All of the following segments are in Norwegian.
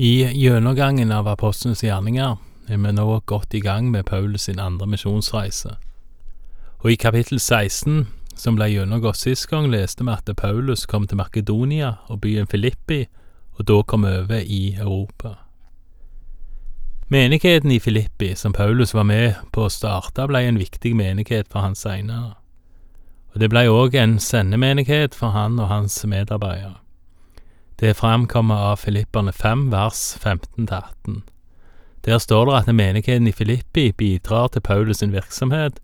I gjennomgangen av apostlenes gjerninger er vi nå godt i gang med Paulus sin andre misjonsreise. Og i kapittel 16, som ble gjennomgått sist gang, leste vi at Paulus kom til Makedonia og byen Filippi, og da kom over i Europa. Menigheten i Filippi, som Paulus var med på å starte, ble en viktig menighet for han seinere. Og det ble òg en sendemenighet for han og hans medarbeidere. Det fremkommer av Filipperne 5, vers 15-18. Der står det at menigheten i Filippi bidrar til Paulus sin virksomhet,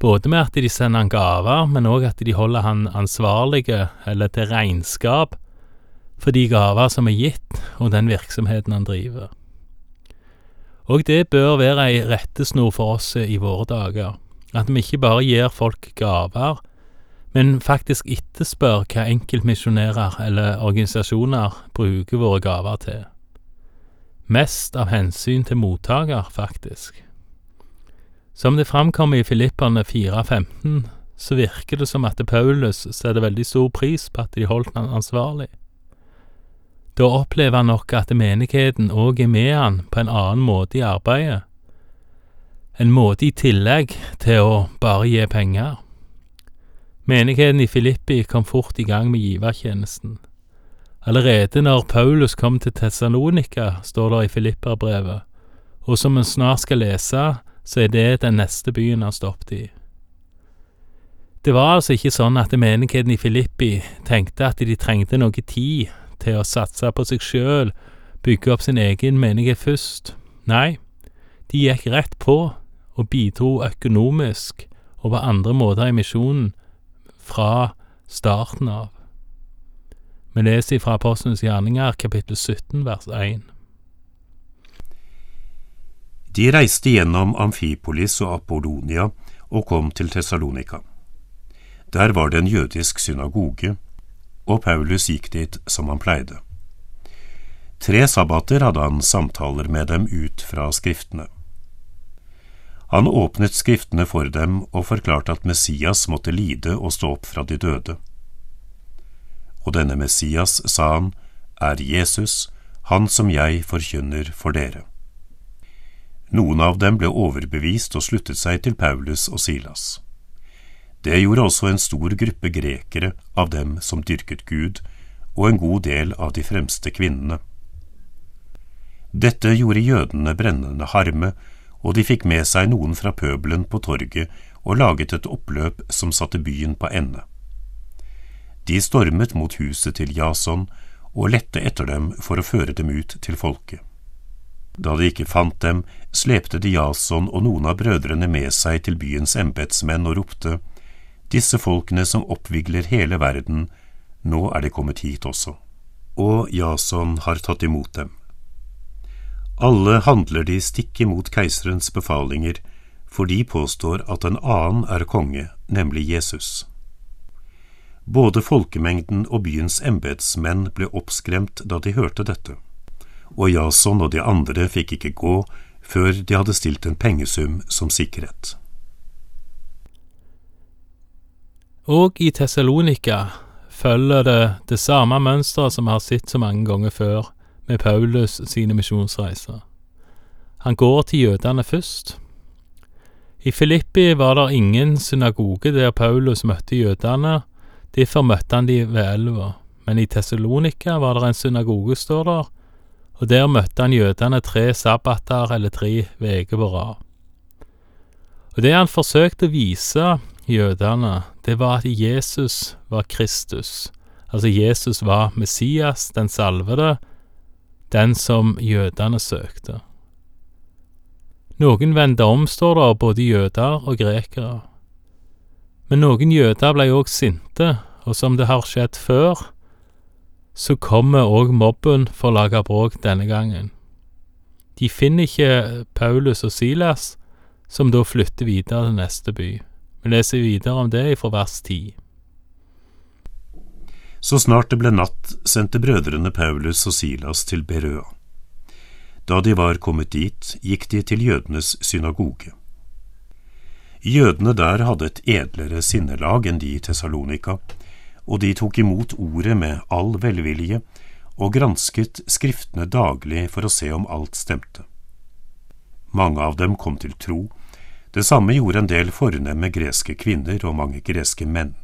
både med at de sender han gaver, men òg at de holder han ansvarlige, eller til regnskap, for de gaver som er gitt, og den virksomheten han driver. Og det bør være ei rettesnor for oss i våre dager, at vi ikke bare gir folk gaver, men faktisk etterspør hva enkeltmisjonærer eller organisasjoner bruker våre gaver til. Mest av hensyn til mottaker, faktisk. Som det framkommer i Filipperne 4.15, så virker det som at Paulus setter veldig stor pris på at de holdt han ansvarlig. Da opplever han nok at menigheten òg er med han på en annen måte i arbeidet, en måte i tillegg til å bare gi penger. Menigheten i Filippi kom fort i gang med givertjenesten. Allerede når Paulus kom til Tessalonika, står det i Filipperbrevet, og som en snart skal lese, så er det den neste byen han stoppet i. Det var altså ikke sånn at menigheten i Filippi tenkte at de trengte noe tid til å satse på seg sjøl, bygge opp sin egen menighet først. Nei, de gikk rett på og bidro økonomisk og på andre måter i misjonen fra starten av. Vi leser fra Apostlenes gjerninger, kapittel 17, vers 1. De reiste gjennom Amfipolis og Apollonia og kom til Tessalonika. Der var det en jødisk synagoge, og Paulus gikk dit som han pleide. Tre sabbater hadde han samtaler med dem ut fra Skriftene. Han åpnet Skriftene for dem og forklarte at Messias måtte lide og stå opp fra de døde. Og denne Messias, sa han, er Jesus, han som jeg forkynner for dere. Noen av dem ble overbevist og sluttet seg til Paulus og Silas. Det gjorde også en stor gruppe grekere av dem som dyrket Gud, og en god del av de fremste kvinnene. Dette gjorde jødene brennende harme, og de fikk med seg noen fra pøbelen på torget og laget et oppløp som satte byen på ende. De stormet mot huset til Jason og lette etter dem for å føre dem ut til folket. Da de ikke fant dem, slepte de Jason og noen av brødrene med seg til byens embetsmenn og ropte, Disse folkene som oppvigler hele verden, nå er de kommet hit også. Og Jason har tatt imot dem. Alle handler de stikk imot keiserens befalinger, for de påstår at en annen er konge, nemlig Jesus. Både folkemengden og byens embetsmenn ble oppskremt da de hørte dette, og Jason og de andre fikk ikke gå før de hadde stilt en pengesum som sikkerhet. Og i Tessalonika følger det det samme mønsteret som vi har sett så mange ganger før, med Paulus sine misjonsreiser. Han går til jødene først. I Filippi var det ingen synagoge der Paulus møtte jødene, derfor møtte han de ved elva, men i Tessalonika var det en synagoge, står der, og der møtte han jødene tre sabbater eller tre uker på rad. Og det han forsøkte å vise jødene, det var at Jesus var Kristus, altså Jesus var Messias, den salvede, den som jødene søkte. Noen vendte om, står det, både jøder og grekere. Men noen jøder ble òg sinte, og som det har skjedd før, så kommer òg mobben for å lage bråk denne gangen. De finner ikke Paulus og Silas, som da flytter videre til neste by. Vi leser videre om det fra vers 10. Så snart det ble natt, sendte brødrene Paulus og Silas til Berøa. Da de var kommet dit, gikk de til jødenes synagoge. Jødene der hadde et edlere sinnelag enn de i Tessalonika, og de tok imot ordet med all velvilje og gransket skriftene daglig for å se om alt stemte. Mange av dem kom til tro, det samme gjorde en del fornemme greske kvinner og mange greske menn.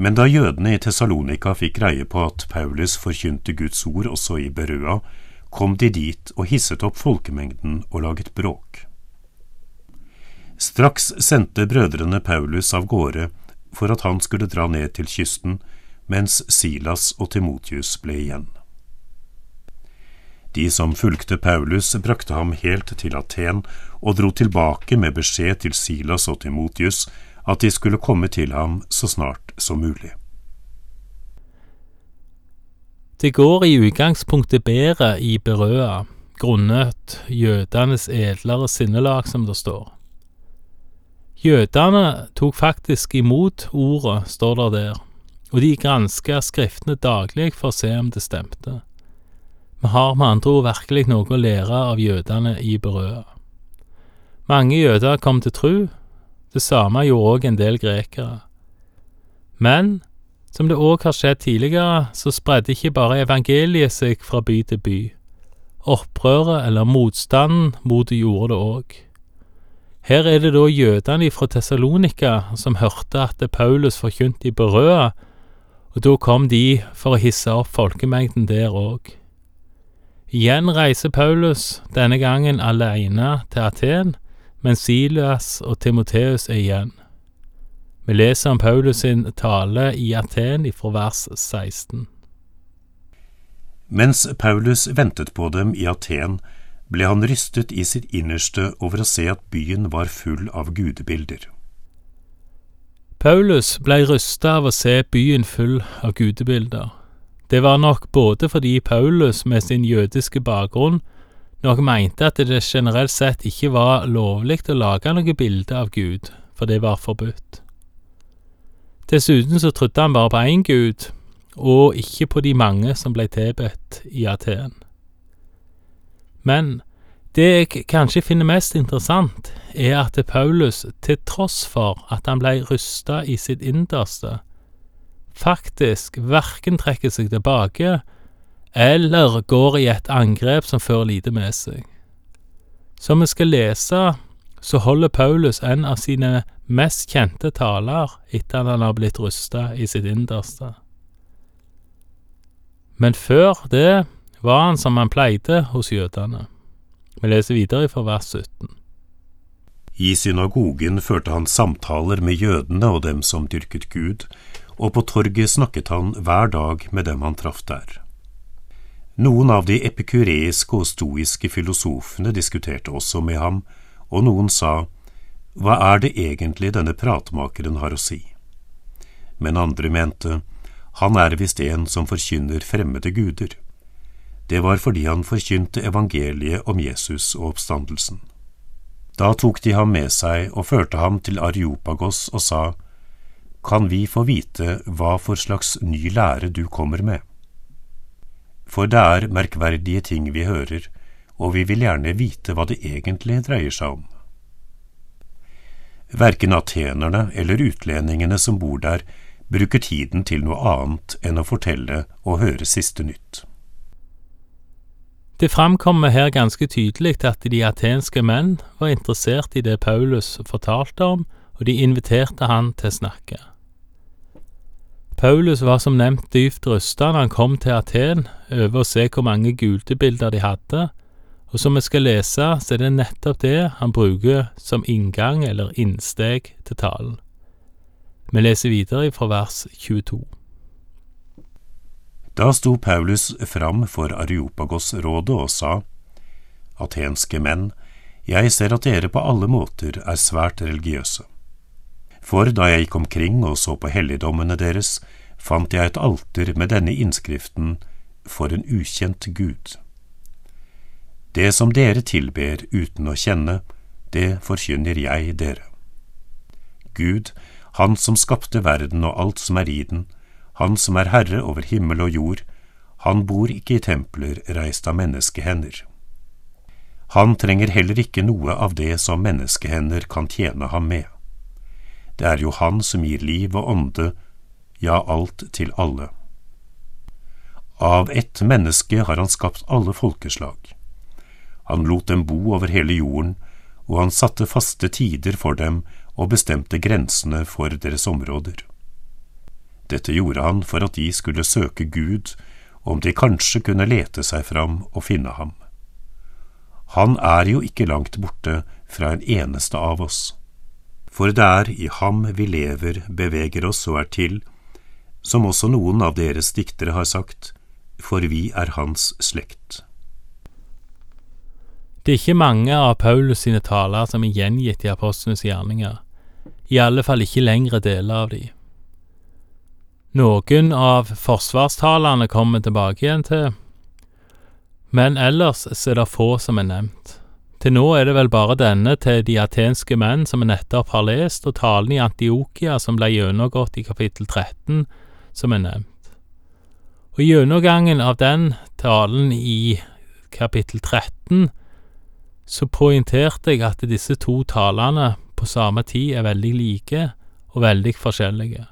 Men da jødene i Tessalonika fikk greie på at Paulus forkynte Guds ord også i Berøa, kom de dit og hisset opp folkemengden og laget bråk. Straks sendte brødrene Paulus av gårde for at han skulle dra ned til kysten, mens Silas og Timotius ble igjen. De som fulgte Paulus, brakte ham helt til Aten og dro tilbake med beskjed til Silas og Timotius at de skulle komme til ham så snart som mulig. Det går i utgangspunktet bedre i Berøa, grunnet jødenes edlere sinnelag, som det står. Jødene tok faktisk imot ordet, står det der, og de granska skriftene daglig for å se om det stemte. Vi har med andre ord virkelig noe å lære av jødene i Berøa. Mange jøder kom til tru, det samme gjorde òg en del grekere. Men som det òg har skjedd tidligere, så spredde ikke bare evangeliet seg fra by til by. Opprøret eller motstanden mot det gjorde det òg. Her er det da jødene fra Tessalonika som hørte at Paulus forkynte i Berøa, og da kom de for å hisse opp folkemengden der òg. Igjen reiser Paulus, denne gangen alene til Aten, mens Silas og Timoteus er igjen. Vi leser om Paulus sin tale i Aten fra vers 16. Mens Paulus ventet på dem i Aten, ble han rystet i sitt innerste over å se at byen var full av gudebilder. Paulus ble rysta av å se byen full av gudebilder. Det var nok både fordi Paulus med sin jødiske bakgrunn nok mente at det generelt sett ikke var lovlig å lage noe bilde av Gud, for det var forbudt. Dessuten så trodde han bare på én gud, og ikke på de mange som ble tilbedt i Aten. Men det jeg kanskje finner mest interessant, er at Paulus, til tross for at han ble rysta i sitt innerste, faktisk verken trekker seg tilbake eller går i et angrep som fører lite med seg. Som vi skal lese, så holder Paulus en av sine mest kjente taler etter at han har blitt rusta i sitt innerste. Men før det var han som han pleide hos jødene. Vi leser videre fra vers 17. I synagogen førte han samtaler med jødene og dem som dyrket Gud, og på torget snakket han hver dag med dem han traff der. Noen av de epikureiske og stoiske filosofene diskuterte også med ham, og noen sa, Hva er det egentlig denne pratmakeren har å si? Men andre mente, Han er visst en som forkynner fremmede guder. Det var fordi han forkynte evangeliet om Jesus og oppstandelsen. Da tok de ham med seg og førte ham til Areopagos og sa, Kan vi få vite hva for slags ny lære du kommer med? For det er merkverdige ting vi hører, og vi vil gjerne vite hva det egentlig dreier seg om. Verken atenerne eller utlendingene som bor der, bruker tiden til noe annet enn å fortelle og høre siste nytt. Det framkommer her ganske tydelig at de atenske menn var interessert i det Paulus fortalte om, og de inviterte han til å snakke. Paulus var som nevnt dypt rysta når han kom til Aten over å se hvor mange gudebilder de hadde, og som vi skal lese, så er det nettopp det han bruker som inngang eller innsteg til talen. Vi leser videre fra vers 22. Da sto Paulus fram for Areopagos-rådet og sa, Atenske menn, jeg ser at dere på alle måter er svært religiøse. For da jeg gikk omkring og så på helligdommene deres, fant jeg et alter med denne innskriften For en ukjent Gud. Det som dere tilber uten å kjenne, det forkynner jeg dere. Gud, Han som skapte verden og alt som er i den, Han som er herre over himmel og jord, han bor ikke i templer reist av menneskehender. Han trenger heller ikke noe av det som menneskehender kan tjene ham med. Det er jo Han som gir liv og ånde, ja, alt til alle. Av ett menneske har han skapt alle folkeslag. Han lot dem bo over hele jorden, og han satte faste tider for dem og bestemte grensene for deres områder. Dette gjorde han for at de skulle søke Gud, om de kanskje kunne lete seg fram og finne ham. Han er jo ikke langt borte fra en eneste av oss. For det er i ham vi lever, beveger oss og er til, som også noen av deres diktere har sagt, for vi er hans slekt. Det er ikke mange av Paulus sine taler som er gjengitt i apostlenes gjerninger, i alle fall ikke lengre deler av de. Noen av forsvarstalene kommer vi tilbake igjen til, men ellers er det få som er nevnt. Til nå er det vel bare denne til de atenske menn som vi nettopp har lest, og talen i Antiokia som ble gjennomgått i kapittel 13, som er nevnt. Og gjennomgangen av den talen i kapittel 13 så poengterte jeg at disse to talene på samme tid er veldig like og veldig forskjellige.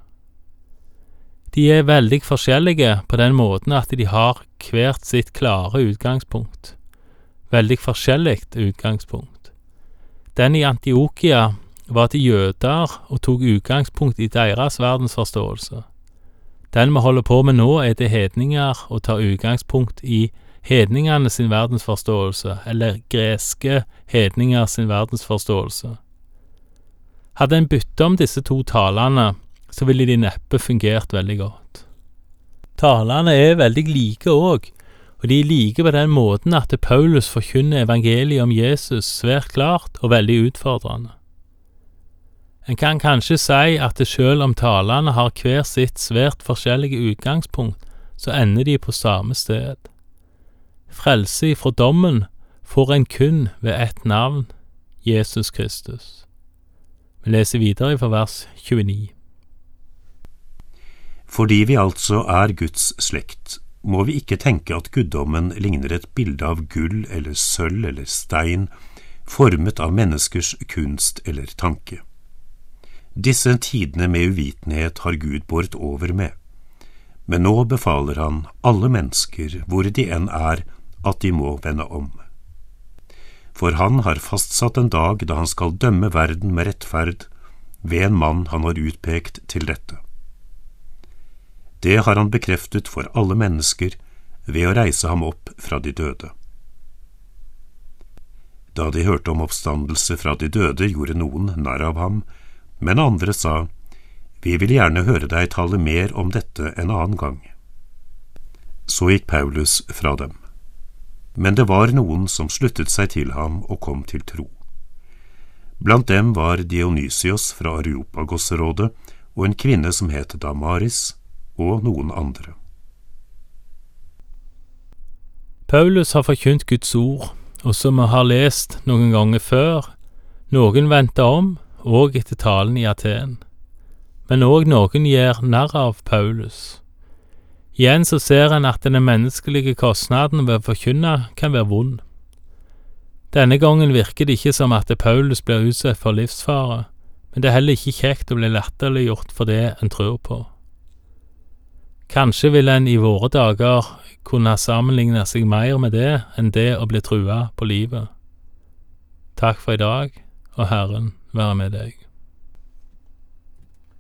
De er veldig forskjellige på den måten at de har hvert sitt klare utgangspunkt. Veldig forskjellig utgangspunkt. Den i Antiokia var til jøder og tok utgangspunkt i deres verdensforståelse. Den vi holder på med nå, er til hedninger og tar utgangspunkt i hedningene sin verdensforståelse, eller greske hedninger sin verdensforståelse. Hadde en byttet om disse to talene, så ville de neppe fungert veldig godt. Talene er veldig like òg, og de liker på den måten at Paulus forkynner evangeliet om Jesus svært klart og veldig utfordrende. En kan kanskje si at selv om talene har hver sitt svært forskjellige utgangspunkt, så ender de på samme sted. Frelse ifra dommen får en kun ved ett navn, Jesus Kristus. Vi leser videre fra vers 29. Fordi vi altså er Guds slekt, må vi ikke tenke at guddommen ligner et bilde av gull eller sølv eller stein, formet av menneskers kunst eller tanke. Disse tidene med uvitenhet har Gud båret over med, men nå befaler han alle mennesker, hvor de enn er, at de må vende om. For han har fastsatt en dag da han skal dømme verden med rettferd ved en mann han har utpekt til dette. Det har han bekreftet for alle mennesker ved å reise ham opp fra de døde. Da de hørte om oppstandelse fra de døde, gjorde noen narr av ham, men andre sa, Vi vil gjerne høre deg tale mer om dette en annen gang. Så gikk Paulus fra dem. Men det var noen som sluttet seg til ham og kom til tro. Blant dem var Dionysios fra Areopagosrådet og en kvinne som het Damaris, og noen andre. Paulus har forkynt Guds ord, og som vi har lest noen ganger før, noen vendte om, og etter talen i Aten, men òg noen gjør narr av Paulus. Igjen så ser en at den menneskelige kostnaden ved å forkynne kan være vond. Denne gangen virker det ikke som at Paulus blir utsatt for livsfare, men det er heller ikke kjekt å bli latterliggjort for det en tror på. Kanskje vil en i våre dager kunne sammenligne seg mer med det enn det å bli trua på livet. Takk for i dag, og Herren være med deg.